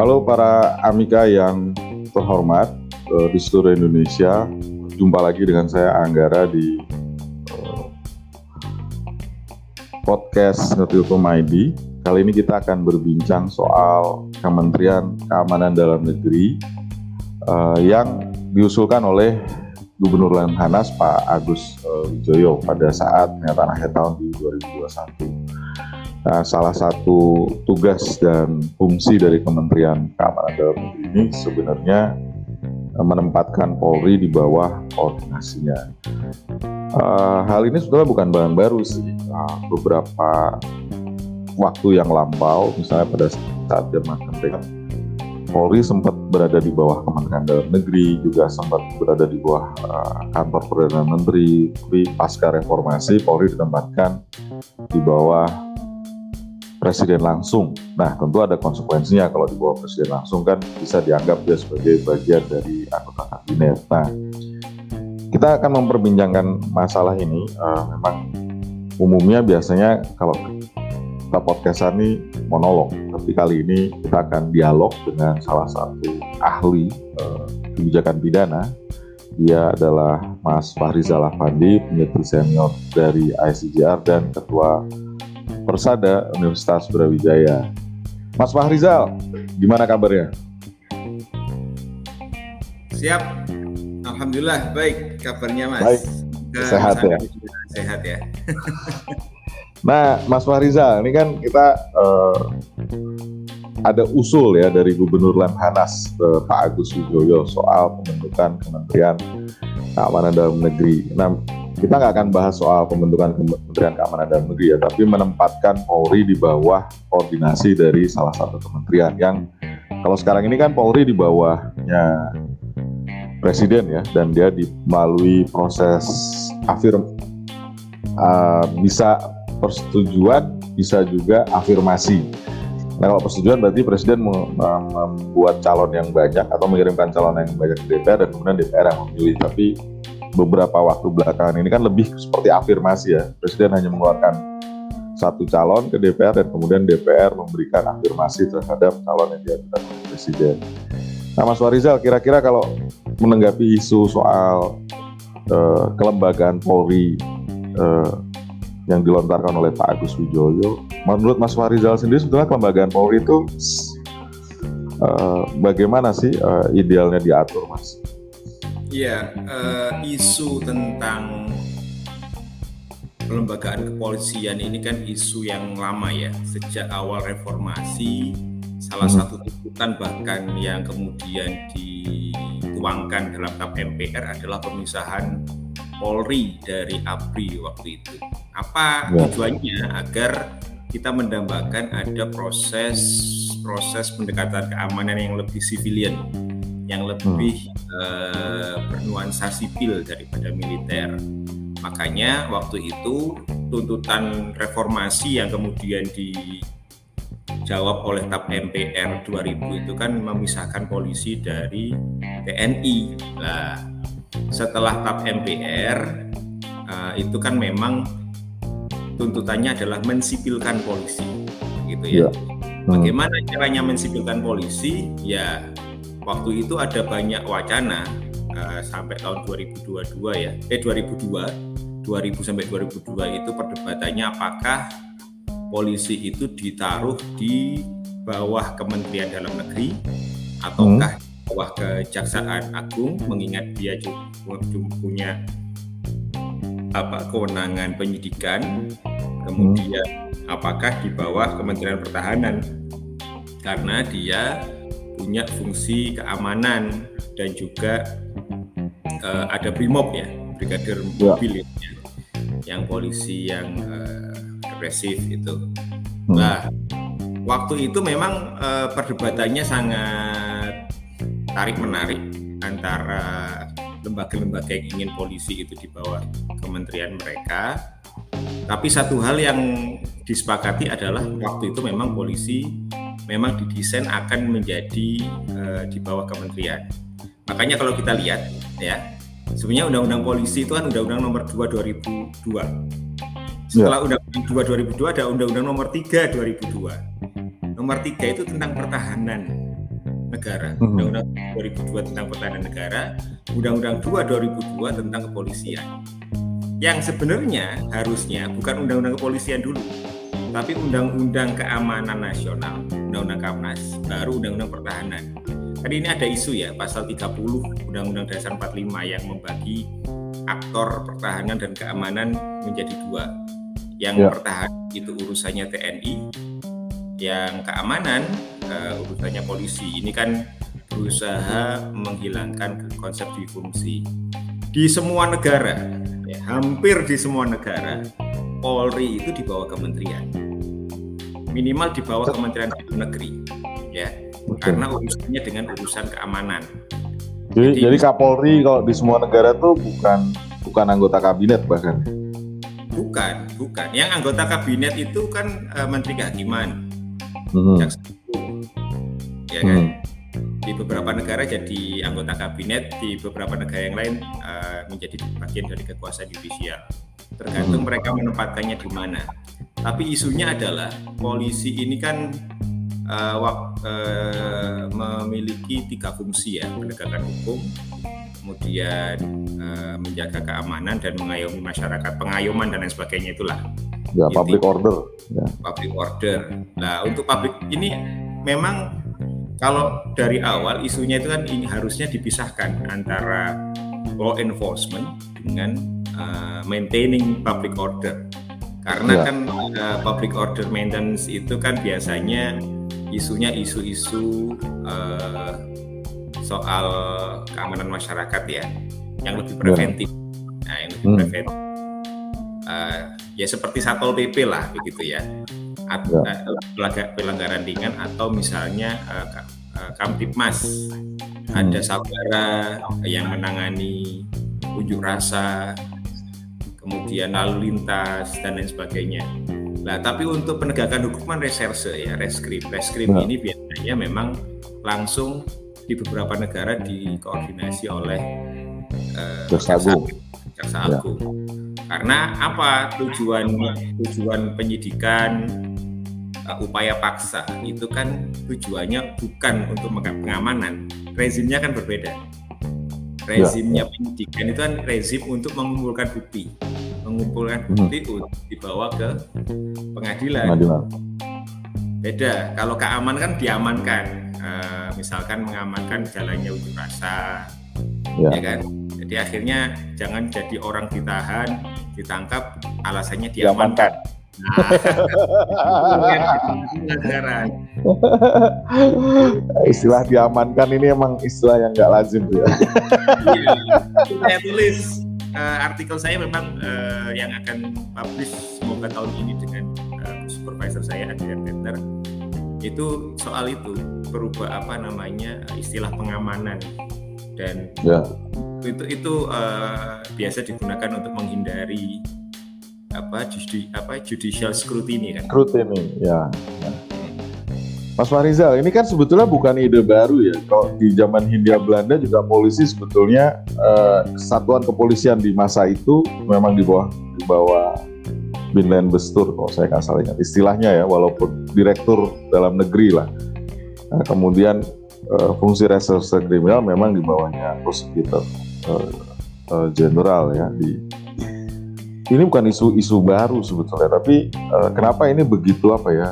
Halo para Amika yang terhormat uh, di seluruh Indonesia. Jumpa lagi dengan saya Anggara di uh, podcast Nutilkum ID. Kali ini kita akan berbincang soal Kementerian Keamanan Dalam Negeri uh, yang diusulkan oleh Gubernur Lemhanas Pak Agus uh, pada saat pernyataan akhir tahun di 2021. Nah, salah satu tugas dan fungsi dari Kementerian Keamanan Dalam Negeri ini sebenarnya uh, menempatkan Polri di bawah koordinasinya. Uh, hal ini sebenarnya bukan bahan baru sih. Uh, beberapa waktu yang lampau, misalnya pada saat zaman kemerdekaan Polri sempat berada di bawah Kementerian Dalam Negeri, juga sempat berada di bawah uh, kantor Perdana Menteri. Tapi pasca reformasi, Polri ditempatkan di bawah Presiden langsung. Nah, tentu ada konsekuensinya kalau di bawah Presiden langsung kan bisa dianggap dia sebagai bagian dari anggota kabinet. Nah, kita akan memperbincangkan masalah ini. Uh, memang umumnya biasanya kalau kita podcastan ini monolog, tapi kali ini kita akan dialog dengan salah satu ahli uh, kebijakan pidana. Dia adalah Mas Fahrizal Afandi, peneliti senior dari ICJR dan Ketua Persada Universitas Brawijaya. Mas Fahrizal, gimana kabarnya? Siap, Alhamdulillah baik kabarnya Mas. Baik, sehat ya. Sehat ya. Nah, Mas Fahrizal, ini kan kita uh, ada usul ya dari Gubernur Lemhanas uh, Pak Agus Wijoyo soal pembentukan Kementerian Keamanan Dalam Negeri. Nah, kita nggak akan bahas soal pembentukan Kementerian Keamanan Dalam Negeri ya, tapi menempatkan Polri di bawah koordinasi dari salah satu kementerian yang kalau sekarang ini kan Polri di bawahnya Presiden ya, dan dia di, melalui proses afirm uh, bisa persetujuan bisa juga afirmasi. Nah kalau persetujuan berarti presiden membuat calon yang banyak atau mengirimkan calon yang banyak ke DPR dan kemudian DPR yang memilih. Tapi beberapa waktu belakangan ini kan lebih seperti afirmasi ya. Presiden hanya mengeluarkan satu calon ke DPR dan kemudian DPR memberikan afirmasi terhadap calon yang diajukan oleh presiden. Nah Mas Warizal kira-kira kalau menanggapi isu soal uh, kelembagaan Polri uh, yang dilontarkan oleh Pak Agus Wijoyo. Menurut Mas Farizal sendiri sebetulnya kelembagaan Polri itu uh, bagaimana sih uh, idealnya diatur, Mas? Iya, uh, isu tentang kelembagaan kepolisian ini kan isu yang lama ya sejak awal reformasi salah hmm. satu tuntutan bahkan yang kemudian dituangkan dalam TAP MPR adalah pemisahan Polri dari ABRI waktu itu. Apa ya. tujuannya agar kita mendambakan ada proses proses pendekatan keamanan yang lebih civilian, yang lebih hmm. uh, bernuansa sipil daripada militer. Makanya waktu itu tuntutan reformasi yang kemudian dijawab oleh TAP MPR 2000 itu kan memisahkan polisi dari TNI. Nah, setelah TAP MPR uh, itu kan memang tuntutannya adalah mensipilkan polisi gitu ya. ya. Hmm. Bagaimana caranya mensipilkan polisi? Ya waktu itu ada banyak wacana uh, sampai tahun 2022 ya. Eh 2002 2000 sampai 2002 itu perdebatannya apakah polisi itu ditaruh di bawah Kementerian Dalam Negeri ataukah hmm bawah Kejaksaan Agung mengingat dia juga punya apa kewenangan penyidikan kemudian hmm. apakah di bawah Kementerian Pertahanan karena dia punya fungsi keamanan dan juga uh, ada brimob ya brigadir ya. mobil ya. yang polisi yang uh, represif itu hmm. nah waktu itu memang uh, perdebatannya sangat tarik menarik antara lembaga-lembaga yang ingin polisi itu di bawah kementerian mereka. Tapi satu hal yang disepakati adalah waktu itu memang polisi memang didesain akan menjadi uh, di bawah kementerian. Makanya kalau kita lihat ya, sebenarnya undang-undang polisi itu kan undang-undang nomor 2 2002. Setelah ya. undang-undang 2 2002 ada undang-undang nomor 3 2002. Nomor 3 itu tentang pertahanan negara, hmm. Undang-Undang 2002 tentang pertahanan negara, Undang-Undang 2 2002 tentang kepolisian. Yang sebenarnya harusnya bukan Undang-Undang kepolisian dulu, tapi Undang-Undang Keamanan Nasional, Undang-Undang Kamnas, baru Undang-Undang Pertahanan. Tadi ini ada isu ya, pasal 30 Undang-Undang Dasar 45 yang membagi aktor pertahanan dan keamanan menjadi dua. Yang ya. pertahanan itu urusannya TNI, yang keamanan uh, urusannya polisi. Ini kan berusaha menghilangkan konsep difungsi di semua negara, ya, hampir di semua negara, Polri itu di bawah kementerian, minimal di bawah Kementerian Dalam Negeri, ya, karena urusannya dengan urusan keamanan. Jadi, jadi, jadi Kapolri kalau di semua negara tuh bukan bukan anggota kabinet bahkan. Bukan, bukan. Yang anggota kabinet itu kan uh, Menteri Kehakiman, hmm. ya kan hmm. di beberapa negara jadi anggota kabinet di beberapa negara yang lain uh, menjadi bagian dari kekuasaan judisial tergantung hmm. mereka menempatkannya di mana tapi isunya adalah polisi ini kan uh, uh, memiliki tiga fungsi ya penegakan hukum kemudian uh, menjaga keamanan dan mengayomi masyarakat pengayoman dan lain sebagainya itulah. Ya public order ya. public order. Nah untuk public ini memang kalau dari awal isunya itu kan ini harusnya dipisahkan antara law enforcement dengan uh, maintaining public order karena ya. kan uh, public order maintenance itu kan biasanya isunya isu-isu uh, soal keamanan masyarakat ya yang lebih ya. preventif ya. nah yang lebih hmm. preventif uh, ya seperti satpol pp lah begitu ya, atau ya. uh, pelanggaran ringan atau misalnya uh, uh, kamtipmas hmm. ada saudara yang menangani unjuk rasa kemudian lalu lintas dan lain sebagainya Nah, tapi untuk penegakan hukuman reserse ya, reskrim. Reskrim ini biasanya memang langsung di beberapa negara dikoordinasi oleh uh, Jaksa Agung. Jaksa Agung. Ya. Karena apa tujuan tujuan penyidikan uh, upaya paksa itu kan tujuannya bukan untuk pengamanan, rezimnya kan berbeda. Rezimnya ya, penyidikan itu kan rezim untuk mengumpulkan bukti, mengumpulkan hmm. bukti hmm. untuk dibawa ke pengadilan. pengadilan. Beda, kalau keamanan kan diamankan, uh, misalkan mengamankan jalannya unjuk rasa, ya, ya kan jadi akhirnya jangan jadi orang ditahan ditangkap alasannya diamankan Nah, istilah diamankan ini emang istilah yang nggak lazim ya. iya, saya tulis uh, artikel saya memang uh, yang akan publish semoga tahun ini dengan uh, supervisor saya Adrian Peter itu soal itu berubah apa namanya istilah pengamanan dan ya. itu itu uh, biasa digunakan untuk menghindari apa judi, apa judicial scrutiny kan scrutiny ya, ya. Mas Farizal, ini kan sebetulnya bukan ide baru ya. Kalau di zaman Hindia Belanda juga polisi sebetulnya uh, satuan kepolisian di masa itu memang di bawah di bawah Binland Bestur kalau saya nggak salah ingat istilahnya ya, walaupun direktur dalam negeri lah. Nah, kemudian uh, fungsi reserse kriminal memang di bawahnya prosecutor jenderal uh, uh, ya di ini bukan isu-isu baru sebetulnya tapi uh, kenapa ini begitu apa ya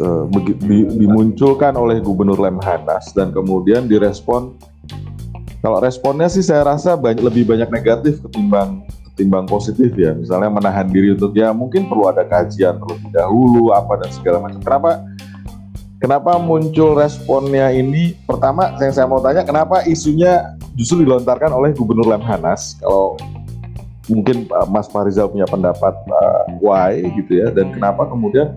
uh, di, dimunculkan oleh Gubernur Lemhanas dan kemudian direspon kalau responnya sih saya rasa banyak lebih banyak negatif ketimbang ketimbang positif ya misalnya menahan diri untuk ya mungkin perlu ada kajian terlebih dahulu apa dan segala macam kenapa kenapa muncul responnya ini? Pertama, yang saya mau tanya, kenapa isunya justru dilontarkan oleh Gubernur Lemhanas? Kalau mungkin uh, Mas Farizal punya pendapat uh, why gitu ya, dan kenapa kemudian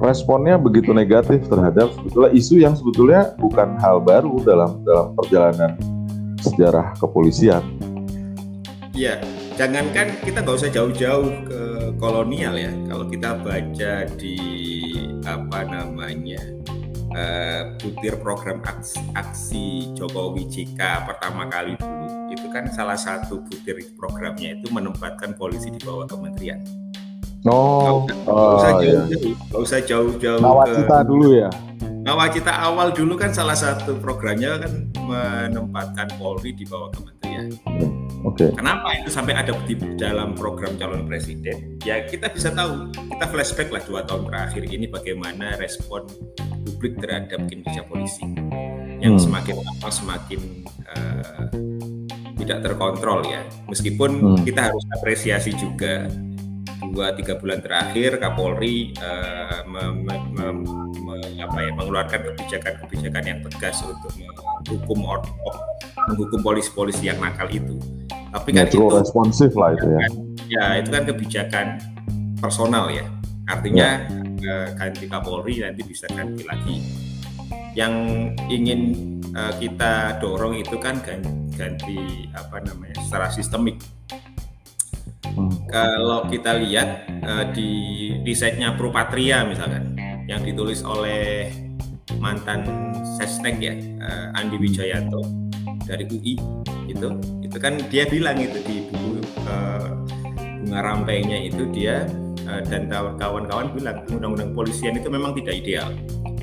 responnya begitu negatif terhadap sebetulnya isu yang sebetulnya bukan hal baru dalam dalam perjalanan sejarah kepolisian. Iya, jangankan kita nggak usah jauh-jauh ke kolonial ya. Kalau kita baca di apa namanya uh, butir program aksi, aksi Jokowi JK pertama kali dulu kan salah satu butir programnya itu menempatkan polisi di bawah kementerian. Oh, nggak usah, oh, jauh-jauh, iya. usah jauh-jauh. Nawacita ke, dulu ya. Nawacita awal dulu kan salah satu programnya kan menempatkan Polri di bawah kementerian. Oke. Okay. Kenapa itu sampai ada di dalam program calon presiden? Ya kita bisa tahu, kita flashback lah dua tahun terakhir ini bagaimana respon publik terhadap kinerja polisi yang hmm. semakin lama semakin uh, tidak terkontrol ya. Meskipun hmm. kita harus apresiasi juga dua tiga bulan terakhir Kapolri uh, apa ya, mengeluarkan kebijakan-kebijakan yang tegas untuk menghukum menghukum polisi-polisi yang nakal itu. Tapi kan itu responsif lah itu ya. Ya itu kan kebijakan personal ya. Artinya ya. uh, ganti Kapolri nanti bisa ganti lagi. Yang ingin uh, kita dorong itu kan ganti, ganti apa namanya secara sistemik. Hmm. Kalau kita lihat uh, di risetnya Propatria misalkan yang ditulis oleh mantan Sesnek ya uh, Andi Wijayanto dari UI itu itu kan dia bilang itu di buku uh, bunga rampainya itu dia uh, dan kawan-kawan bilang undang-undang polisian itu memang tidak ideal.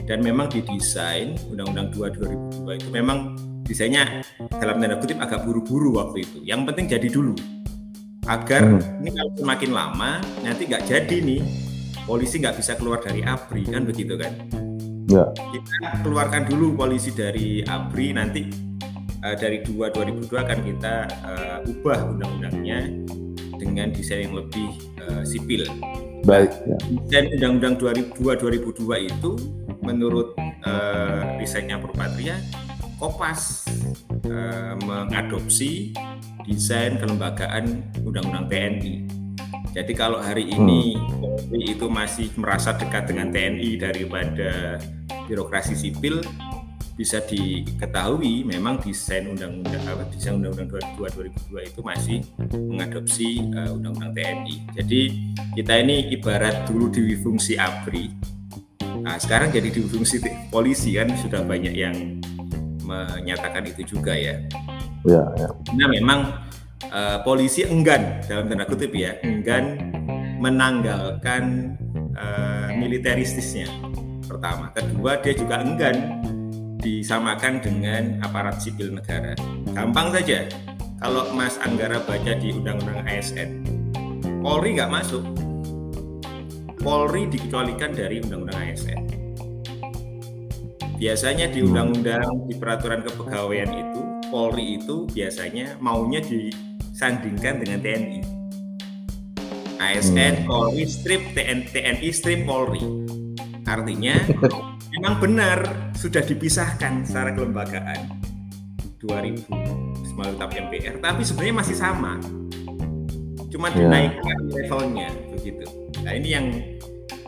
Dan memang didesain undang-undang 2 2002 itu memang desainnya dalam tanda kutip agak buru-buru waktu itu yang penting jadi dulu agar hmm. ini kalau semakin lama nanti nggak jadi nih polisi nggak bisa keluar dari ABRI kan begitu kan? Ya. Kita keluarkan dulu polisi dari ABRI nanti uh, dari 2 2002 akan kita uh, ubah undang-undangnya dengan desain yang lebih uh, sipil. Baik. Ya. Desain undang-undang 2002 2002 itu menurut uh, risetnya Propatria Kopas uh, mengadopsi desain kelembagaan Undang-Undang TNI. Jadi kalau hari ini hmm. Polri itu masih merasa dekat dengan TNI daripada birokrasi sipil, bisa diketahui memang desain undang-undang apa desain undang-undang 2002 itu masih mengadopsi uh, undang-undang TNI. Jadi kita ini ibarat dulu di fungsi ABRI. Nah, sekarang jadi di fungsi polisi kan sudah banyak yang menyatakan itu juga ya. Ya, ya. Nah memang uh, polisi enggan dalam tanda kutip ya enggan menanggalkan uh, militeristisnya pertama. Kedua dia juga enggan disamakan dengan aparat sipil negara. Gampang saja. Kalau Mas Anggara baca di Undang-Undang ASN, Polri nggak masuk. Polri dikecualikan dari Undang-Undang ASN. Biasanya di undang-undang di peraturan kepegawaian itu Polri itu biasanya maunya disandingkan dengan TNI. ASN, hmm. Polri, strip, TNI, TNI, strip, Polri. Artinya memang benar sudah dipisahkan secara kelembagaan 2000 melalui TAP MPR, tapi sebenarnya masih sama. Cuma yeah. dinaikkan levelnya begitu. Nah ini yang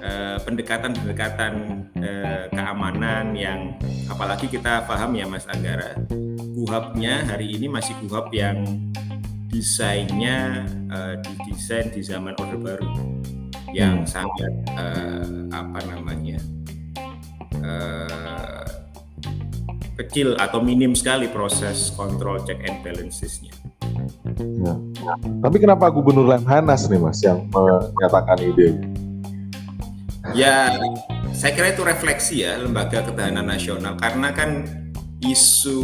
Eh, pendekatan-pendekatan uh, keamanan yang apalagi kita paham ya Mas Anggara kuhabnya hari ini masih kuhab yang desainnya uh, didesain di zaman Orde Baru yang hmm. sangat uh, apa namanya uh, kecil atau minim sekali proses kontrol check and balancesnya. Ya. Tapi kenapa Gubernur Lemhanas nih Mas yang menyatakan ide Ya, saya kira itu refleksi ya lembaga ketahanan nasional karena kan isu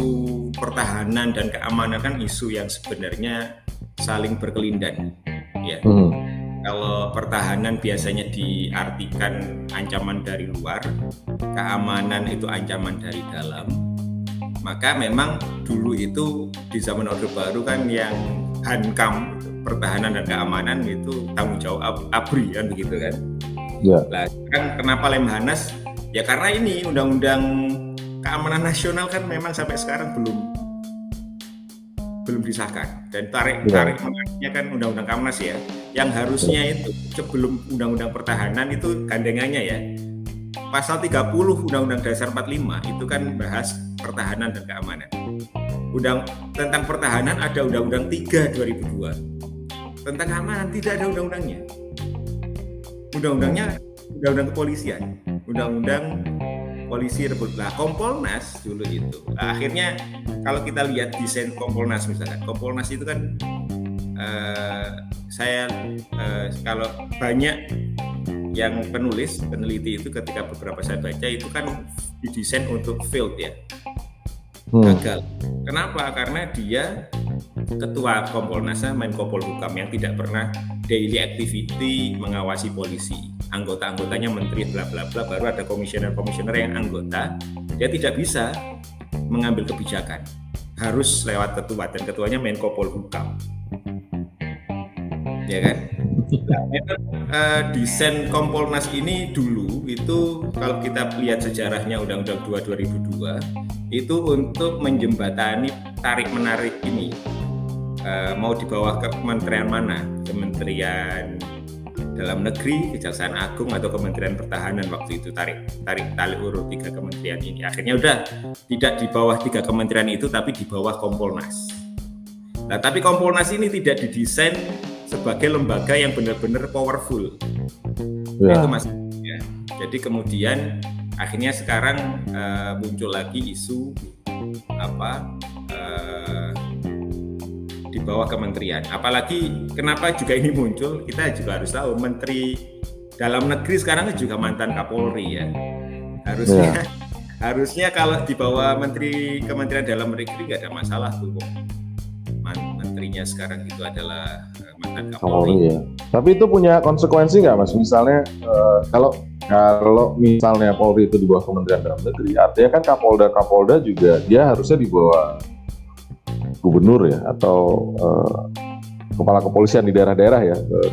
pertahanan dan keamanan kan isu yang sebenarnya saling berkelindan. Ya. Hmm. Kalau pertahanan biasanya diartikan ancaman dari luar, keamanan itu ancaman dari dalam. Maka memang dulu itu di zaman Orde Baru kan yang hankam pertahanan dan keamanan itu tanggung jawab ABRI kan begitu kan. Ya. Nah, kan kenapa Lemhanas? Ya karena ini undang-undang keamanan nasional kan memang sampai sekarang belum belum disahkan dan tarik ya. tarik menariknya kan undang-undang Kamnas ya yang harusnya ya. itu sebelum undang-undang pertahanan itu gandengannya ya pasal 30 undang-undang dasar 45 itu kan bahas pertahanan dan keamanan undang tentang pertahanan ada undang-undang 3 2002 tentang keamanan tidak ada undang-undangnya undang-undangnya undang-undang kepolisian undang-undang polisi rebut lah Kompolnas dulu itu nah, akhirnya kalau kita lihat desain Kompolnas misalkan Kompolnas itu kan uh, saya uh, kalau banyak yang penulis peneliti itu ketika beberapa saya baca itu kan didesain untuk field ya hmm. gagal. Kenapa? Karena dia ketua Kompolnas Menko Polhukam yang tidak pernah daily activity mengawasi polisi. Anggota-anggotanya menteri bla bla bla baru ada komisioner-komisioner yang anggota. Dia tidak bisa mengambil kebijakan. Harus lewat ketua dan ketuanya Menko Polhukam. Ya kan? Nah, uh, desain Kompolnas ini dulu itu kalau kita lihat sejarahnya Undang-Undang 2 2002 itu untuk menjembatani tarik menarik ini uh, mau di bawah kementerian mana Kementerian dalam negeri, Kejaksaan Agung atau Kementerian Pertahanan waktu itu tarik tarik tali urut tiga kementerian ini. Akhirnya udah tidak di bawah tiga kementerian itu tapi di bawah Kompolnas. Nah, tapi Kompolnas ini tidak didesain sebagai lembaga yang benar-benar powerful. Ya. Itu mas. Ya. Jadi kemudian akhirnya sekarang uh, muncul lagi isu apa uh, di bawah kementerian. Apalagi kenapa juga ini muncul? Kita juga harus tahu Menteri Dalam Negeri sekarang juga mantan Kapolri ya. Harusnya ya. harusnya kalau di bawah Menteri Kementerian Dalam Negeri nggak ada masalah tuh menterinya sekarang itu adalah uh, mantan Kapolri. Oh, iya. Tapi itu punya konsekuensi nggak mas? Misalnya uh, kalau kalau misalnya Polri itu di bawah Kementerian Dalam Negeri, artinya kan Kapolda Kapolda juga dia harusnya di bawah gubernur ya atau uh, kepala kepolisian di daerah-daerah ya uh,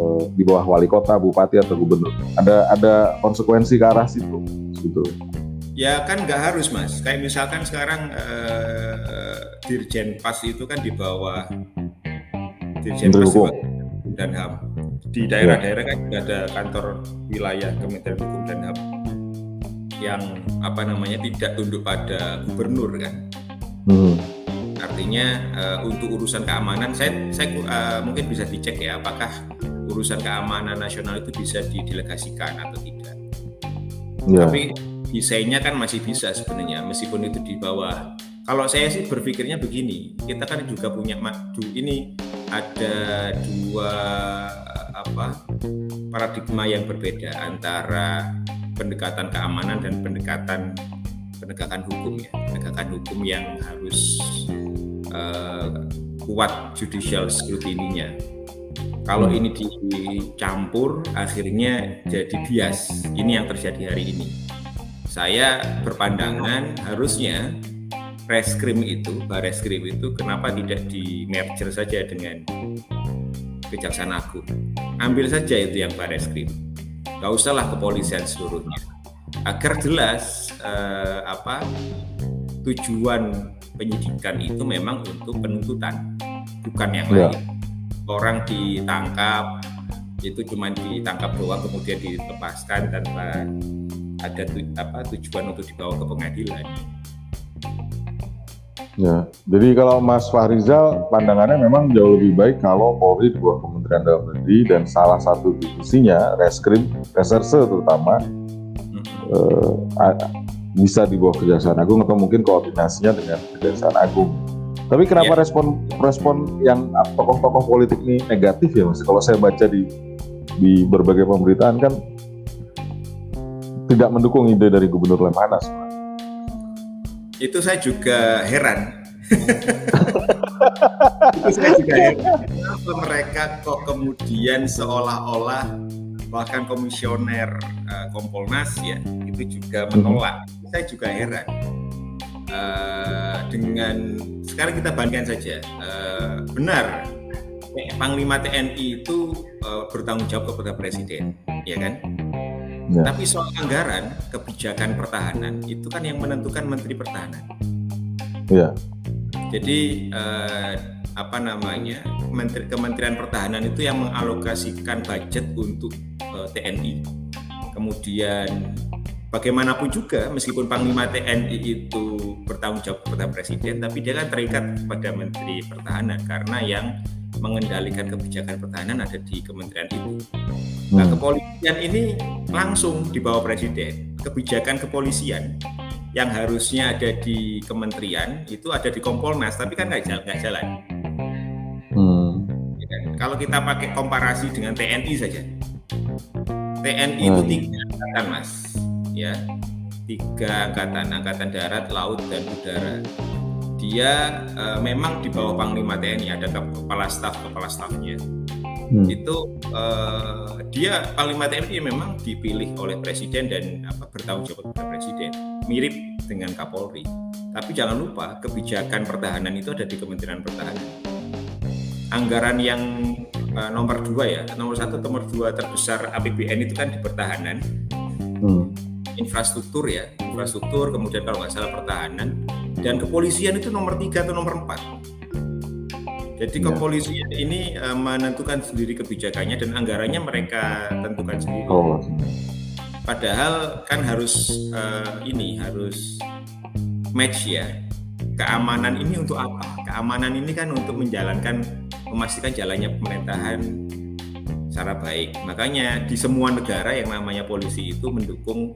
uh, di bawah wali kota, bupati atau gubernur. Ada ada konsekuensi ke arah situ gitu. Ya kan nggak harus mas. Kayak misalkan sekarang uh, Dirjen Pas itu kan di bawah Dirjen Pas dan HAM. Di daerah-daerah kan ada kantor wilayah Kementerian Hukum dan HAM yang apa namanya tidak tunduk pada gubernur kan. Hmm. Artinya uh, untuk urusan keamanan saya saya uh, mungkin bisa dicek ya apakah urusan keamanan nasional itu bisa didelegasikan atau tidak. Ya. Tapi desainnya kan masih bisa sebenarnya meskipun itu di bawah kalau saya sih berpikirnya begini kita kan juga punya madu ini ada dua apa paradigma yang berbeda antara pendekatan keamanan dan pendekatan penegakan hukum ya penegakan hukum yang harus uh, kuat judicial scrutiny-nya kalau hmm. ini dicampur akhirnya jadi bias ini yang terjadi hari ini saya berpandangan harusnya reskrim itu, bareskrim itu kenapa tidak di merger saja dengan Kejaksaan Agung. Ambil saja itu yang bareskrim. Gak usahlah kepolisian seluruhnya. Agar jelas eh, apa tujuan penyidikan itu memang untuk penuntutan, bukan yang ya. lain. Orang ditangkap itu cuma ditangkap doang kemudian dilepaskan tanpa ada tu, apa tujuan untuk dibawa ke pengadilan. Ya, jadi kalau Mas Fahrizal pandangannya memang jauh lebih baik kalau Polri di bawah Kementerian Dalam Negeri dan salah satu divisinya reskrim, reserse terutama hmm. eh, bisa di bawah Kejaksaan Agung atau mungkin koordinasinya dengan Kejaksaan Agung. Tapi kenapa ya. respon respon yang tokoh-tokoh politik ini negatif ya Mas? Kalau saya baca di di berbagai pemberitaan kan tidak mendukung ide dari Gubernur Lemhanas. Itu saya juga heran. itu saya juga heran. Kenapa mereka kok kemudian seolah-olah bahkan komisioner uh, Kompolnas ya itu juga menolak. Saya juga heran. Uh, dengan sekarang kita bandingkan saja. Uh, benar Panglima TNI itu uh, bertanggung jawab kepada Presiden, ya kan? Ya. Tapi soal anggaran, kebijakan pertahanan itu kan yang menentukan Menteri Pertahanan. Ya. Jadi eh, apa namanya Menteri Kementerian Pertahanan itu yang mengalokasikan budget untuk eh, TNI. Kemudian bagaimanapun juga meskipun Panglima TNI itu bertanggung jawab kepada Presiden, tapi dia kan terikat pada Menteri Pertahanan karena yang mengendalikan kebijakan pertahanan ada di kementerian itu. Nah, hmm. kepolisian ini langsung di bawah presiden. Kebijakan kepolisian yang harusnya ada di kementerian itu ada di Kompolnas, tapi kan nggak jalan. Gak jalan. Hmm. Ya kan? Kalau kita pakai komparasi dengan TNI saja, TNI hmm. itu tiga angkatan, mas, ya tiga angkatan, angkatan darat, laut, dan udara. Dia uh, memang di bawah Panglima TNI ada kepala staf, kepala stafnya. Hmm. Itu uh, dia Panglima TNI memang dipilih oleh Presiden dan apa bertanggung jawab kepada Presiden, mirip dengan Kapolri. Tapi jangan lupa kebijakan pertahanan itu ada di Kementerian Pertahanan. Anggaran yang uh, nomor dua ya, nomor satu, nomor dua terbesar APBN itu kan di pertahanan. Hmm. Infrastruktur ya, infrastruktur, kemudian kalau nggak salah pertahanan, dan kepolisian itu nomor tiga atau nomor empat. Jadi ya. kepolisian ini uh, menentukan sendiri kebijakannya dan anggarannya mereka tentukan sendiri. Oh. Padahal kan harus uh, ini harus match ya. Keamanan ini untuk apa? Keamanan ini kan untuk menjalankan memastikan jalannya pemerintahan secara baik. Makanya di semua negara yang namanya polisi itu mendukung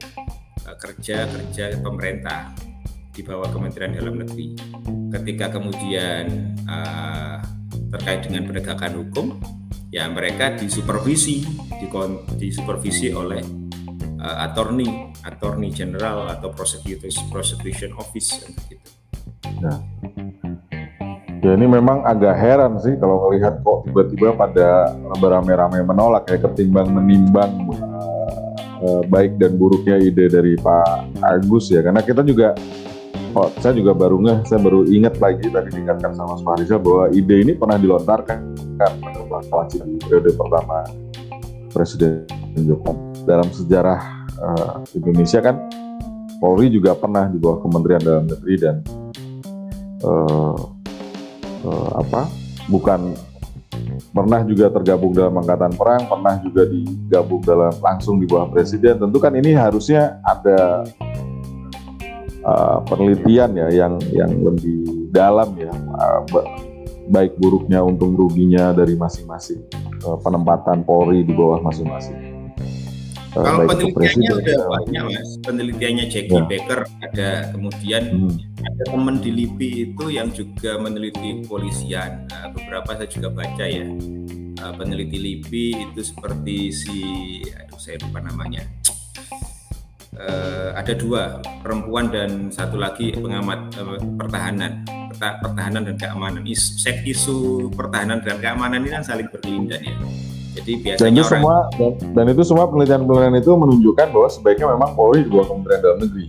uh, kerja kerja pemerintah di bawah Kementerian Dalam Negeri. Ketika kemudian uh, terkait dengan penegakan hukum, ya mereka disupervisi, disupervisi oleh uh, attorney, attorney general atau prosecutors prosecution office gitu. Nah, ya ini memang agak heran sih kalau melihat kok tiba-tiba pada beramai-ramai menolak ya ketimbang menimbang uh, baik dan buruknya ide dari Pak Agus ya. Karena kita juga oh, saya juga baru ngeh, saya baru ingat lagi tadi dikatakan sama Mas Farizal bahwa ide ini pernah dilontarkan kan pada di periode pertama Presiden Jokowi dalam sejarah uh, Indonesia kan Polri juga pernah di bawah Kementerian Dalam Negeri dan uh, uh, apa bukan pernah juga tergabung dalam angkatan perang, pernah juga digabung dalam langsung di bawah presiden. Tentu kan ini harusnya ada uh, penelitian ya yang yang lebih dalam ya uh, baik buruknya untung ruginya dari masing-masing uh, penempatan Polri di bawah masing-masing. Kalau penelitiannya udah banyak mas, penelitiannya Jackie ya. Baker ada, kemudian hmm. ada teman di LIPI itu yang juga meneliti kepolisian. Nah, beberapa saya juga baca ya, uh, peneliti LIPI itu seperti si, aduh saya lupa namanya. Uh, ada dua perempuan dan satu lagi pengamat uh, pertahanan pertahanan dan keamanan isu, isu pertahanan dan keamanan ini kan saling berkelindan ya jadi biasanya dan itu orang, semua dan, dan itu semua penelitian-penelitian itu menunjukkan bahwa sebaiknya memang Polri di bawah Kementerian Dalam Negeri.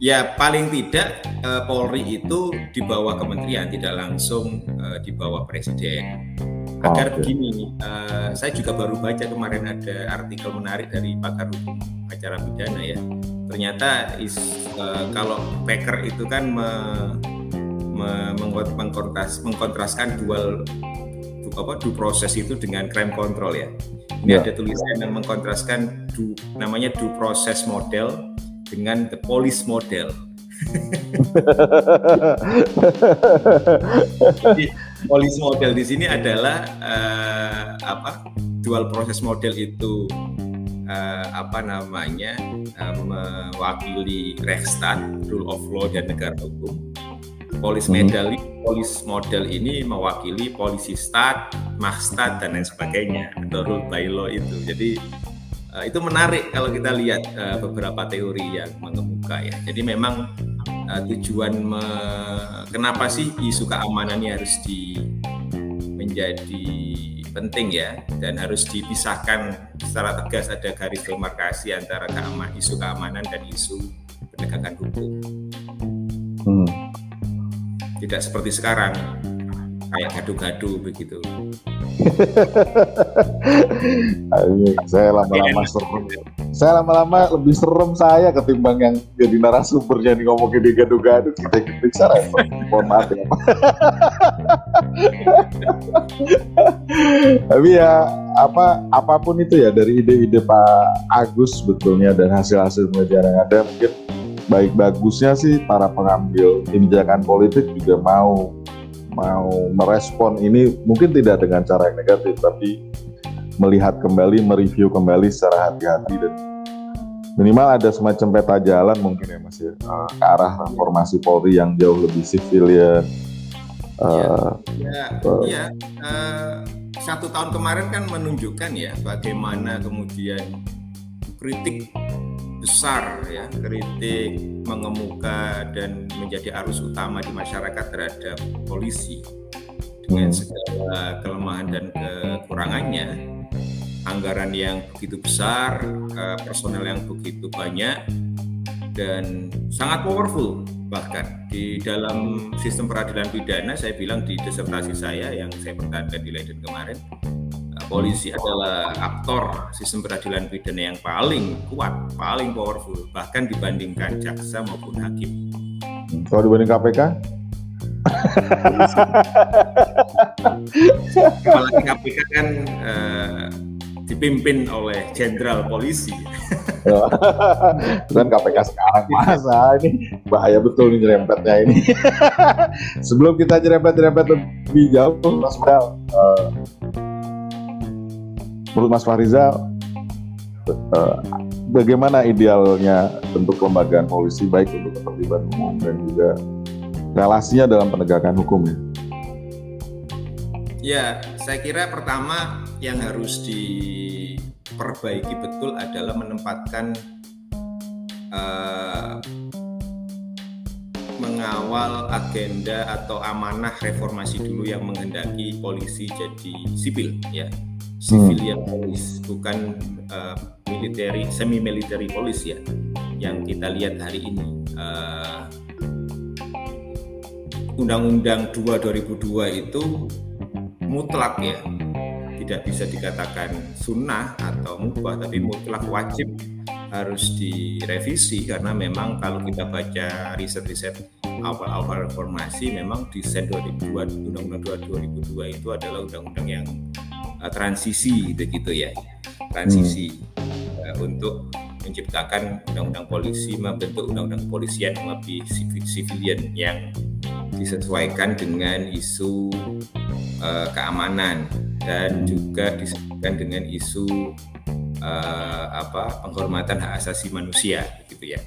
Ya paling tidak uh, Polri itu di bawah kementerian, tidak langsung uh, di bawah presiden. Agar oh, okay. begini, uh, saya juga baru baca kemarin ada artikel menarik dari pakar hukum acara pidana ya. Ternyata is, uh, kalau Packer itu kan me, me, mengkontras, mengkontraskan dual apa due proses itu dengan crime control ya. Ini yeah. ada tulisan yang mengkontraskan du, namanya due process model dengan the police model. Jadi, police model di sini adalah uh, apa? Dual process model itu uh, apa namanya uh, mewakili Rechtsstaat, rule of law dan negara hukum Polis hmm. medali, polis model ini mewakili polisi stat, makstat dan lain sebagainya atau rule by law itu. Jadi uh, itu menarik kalau kita lihat uh, beberapa teori yang mengemuka ya. Jadi memang uh, tujuan me, kenapa sih isu keamanan ini harus di menjadi penting ya dan harus dipisahkan secara tegas ada garis demarkasi antara keamanan isu keamanan dan isu penegakan hukum. Hmm tidak seperti sekarang kayak gaduh-gaduh begitu. saya lama-lama serem. Saya lama-lama lebih serem saya ketimbang yang jadi narasumber jadi ngomong gini gaduh-gaduh kita ketik saya mohon maaf ya. Tapi ya apa apa pun itu ya dari ide-ide Pak Agus sebetulnya dan hasil-hasil penelitian yang ada mungkin baik bagusnya sih para pengambil kebijakan politik juga mau mau merespon ini mungkin tidak dengan cara yang negatif tapi melihat kembali mereview kembali secara hati-hati dan minimal ada semacam peta jalan mungkin ya mas ya uh, ke arah reformasi Polri yang jauh lebih sivilian. Uh, ya, ya, uh, ya. Uh, satu tahun kemarin kan menunjukkan ya bagaimana kemudian kritik besar ya. Kritik mengemuka dan menjadi arus utama di masyarakat terhadap polisi. Dengan hmm. segala kelemahan dan kekurangannya anggaran yang begitu besar eh, personel yang begitu banyak dan sangat powerful. Bahkan di dalam sistem peradilan pidana saya bilang di disertasi saya yang saya pertahankan di Leiden kemarin polisi adalah aktor sistem peradilan pidana yang paling kuat, paling powerful, bahkan dibandingkan jaksa maupun hakim. Kalau dibanding KPK? Apalagi KPK kan uh, dipimpin oleh jenderal polisi. Kan KPK sekarang masa ini bahaya betul nih nyerempetnya ini. Sebelum kita nyerempet-nyerempet lebih jauh, Mas Bel, uh, menurut Mas Farizal uh, bagaimana idealnya bentuk kelembagaan polisi baik untuk ketertiban umum dan juga relasinya dalam penegakan hukum ya? Ya, saya kira pertama yang harus diperbaiki betul adalah menempatkan uh, mengawal agenda atau amanah reformasi dulu yang menghendaki polisi jadi sipil ya civilian hmm. police bukan uh, military semi military police ya yang kita lihat hari ini uh, Undang-Undang 2 2002 itu mutlak ya tidak bisa dikatakan sunnah atau mubah tapi mutlak wajib harus direvisi karena memang kalau kita baca riset-riset awal-awal reformasi memang desain 2002 Undang-Undang 2002 itu adalah undang-undang yang uh, transisi begitu ya transisi hmm. uh, untuk menciptakan undang-undang polisi membentuk undang-undang polisian yang lebih civilian yang disesuaikan dengan isu uh, keamanan dan juga disesuaikan dengan isu uh, apa penghormatan hak asasi manusia gitu ya.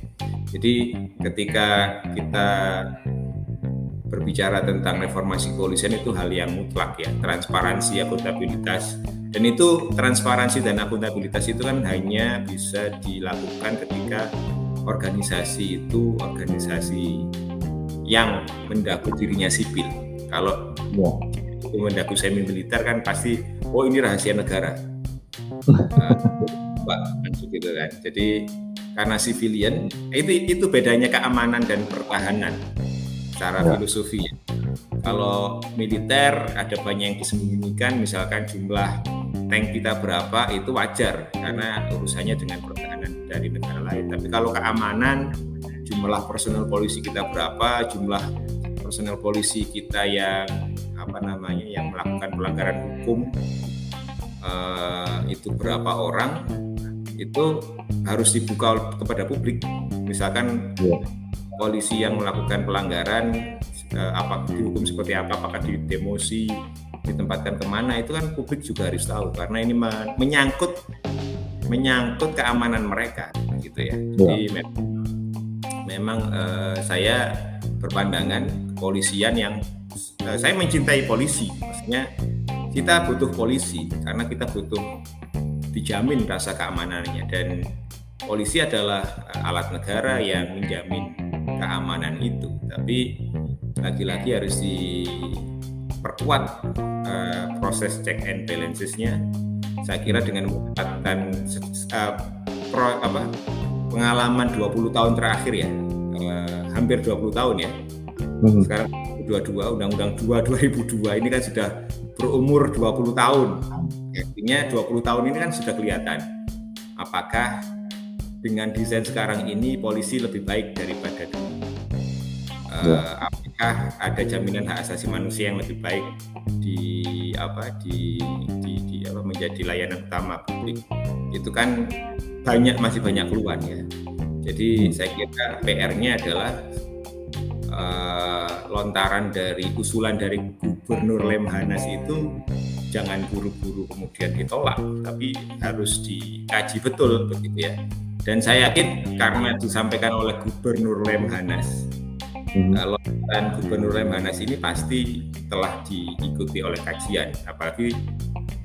Jadi ketika kita berbicara tentang reformasi kepolisian itu hal yang mutlak ya, transparansi, akuntabilitas. Dan itu transparansi dan akuntabilitas itu kan hanya bisa dilakukan ketika organisasi itu organisasi yang mendaku dirinya sipil. Kalau ya. itu mendaku semi militer kan pasti oh ini rahasia negara. Pak, gitu kan. Jadi karena civilian itu itu bedanya keamanan dan pertahanan secara ya. filosofi. Kalau militer ada banyak yang disembunyikan, misalkan jumlah tank kita berapa itu wajar karena urusannya dengan pertahanan dari negara lain. Tapi kalau keamanan, jumlah personel polisi kita berapa, jumlah personel polisi kita yang apa namanya yang melakukan pelanggaran hukum uh, itu berapa orang itu harus dibuka kepada publik. Misalkan ya polisi yang melakukan pelanggaran eh, apa dihukum seperti apa apakah di demosi ditempatkan ke mana itu kan publik juga harus tahu. Karena ini menyangkut menyangkut keamanan mereka gitu ya, ya. jadi memang, memang eh, saya berpandangan kepolisian yang eh, saya mencintai polisi. Maksudnya kita butuh polisi karena kita butuh dijamin rasa keamanannya. Dan polisi adalah eh, alat negara yang menjamin keamanan itu. Tapi lagi-lagi harus diperkuat uh, proses check and balancesnya. Saya kira dengan mendapatkan uh, pro, apa, pengalaman 20 tahun terakhir ya uh, hampir 20 tahun ya. Hmm. sekarang 22 undang-undang 2 2002 ini kan sudah berumur 20 tahun. Artinya 20 tahun ini kan sudah kelihatan apakah dengan desain sekarang ini polisi lebih baik daripada dulu. Uh, apakah ada jaminan hak asasi manusia yang lebih baik di apa di, di, di apa menjadi layanan utama publik? Itu kan banyak masih banyak keluhan ya. Jadi hmm. saya kira PR-nya adalah uh, lontaran dari usulan dari Gubernur Lemhanas itu jangan buru-buru kemudian ditolak, tapi harus dikaji betul begitu ya dan saya yakin karena disampaikan oleh Gubernur Lemhanas, hmm. kalau dan Gubernur Lemhanas ini pasti telah diikuti oleh kajian, apalagi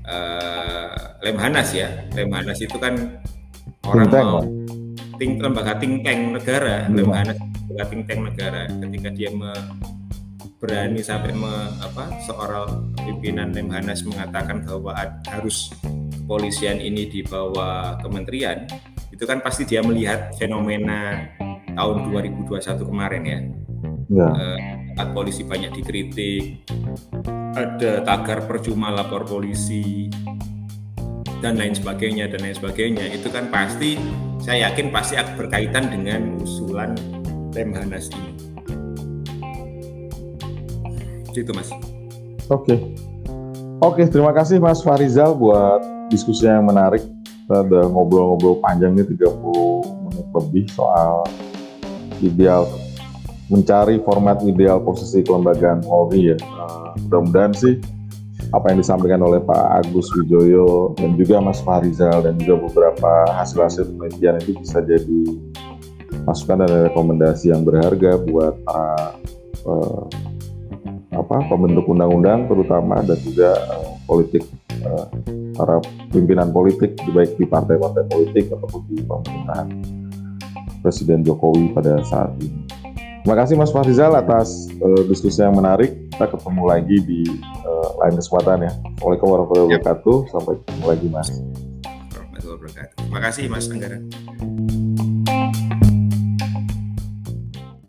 uh, Lemhanas ya. Lemhanas itu kan orang mau ting, lembaga think tank negara, hmm. lembaga lembaga think tank negara ketika dia me, berani sampai me, apa seorang pimpinan Lemhanas mengatakan bahwa harus kepolisian ini di bawah kementerian itu kan pasti dia melihat fenomena tahun 2021 kemarin ya. ya. Uh, polisi banyak dikritik, ada tagar percuma lapor polisi dan lain sebagainya dan lain sebagainya itu kan pasti saya yakin pasti berkaitan dengan usulan Lemhanas ini. Gitu mas. Oke. Okay. Oke, okay, terima kasih Mas Farizal buat diskusi yang menarik. Udah ngobrol-ngobrol panjang nih 30 menit lebih soal ideal mencari format ideal posisi kelembagaan Polri ya. Uh, mudah-mudahan sih apa yang disampaikan oleh Pak Agus Wijoyo dan juga Mas Farizal dan juga beberapa hasil-hasil penelitian itu bisa jadi masukan dan rekomendasi yang berharga buat para uh, apa pembentuk undang-undang terutama dan juga uh, politik uh, para pimpinan politik baik di partai-partai politik ataupun di pemerintahan Presiden Jokowi pada saat ini. Terima kasih Mas Farizal atas uh, diskusi yang menarik. Kita ketemu lagi di uh, lain kesempatan ya. Assalamualaikum warahmatullahi wabarakatuh. Sampai ketemu lagi Mas. Terima kasih Mas Anggara.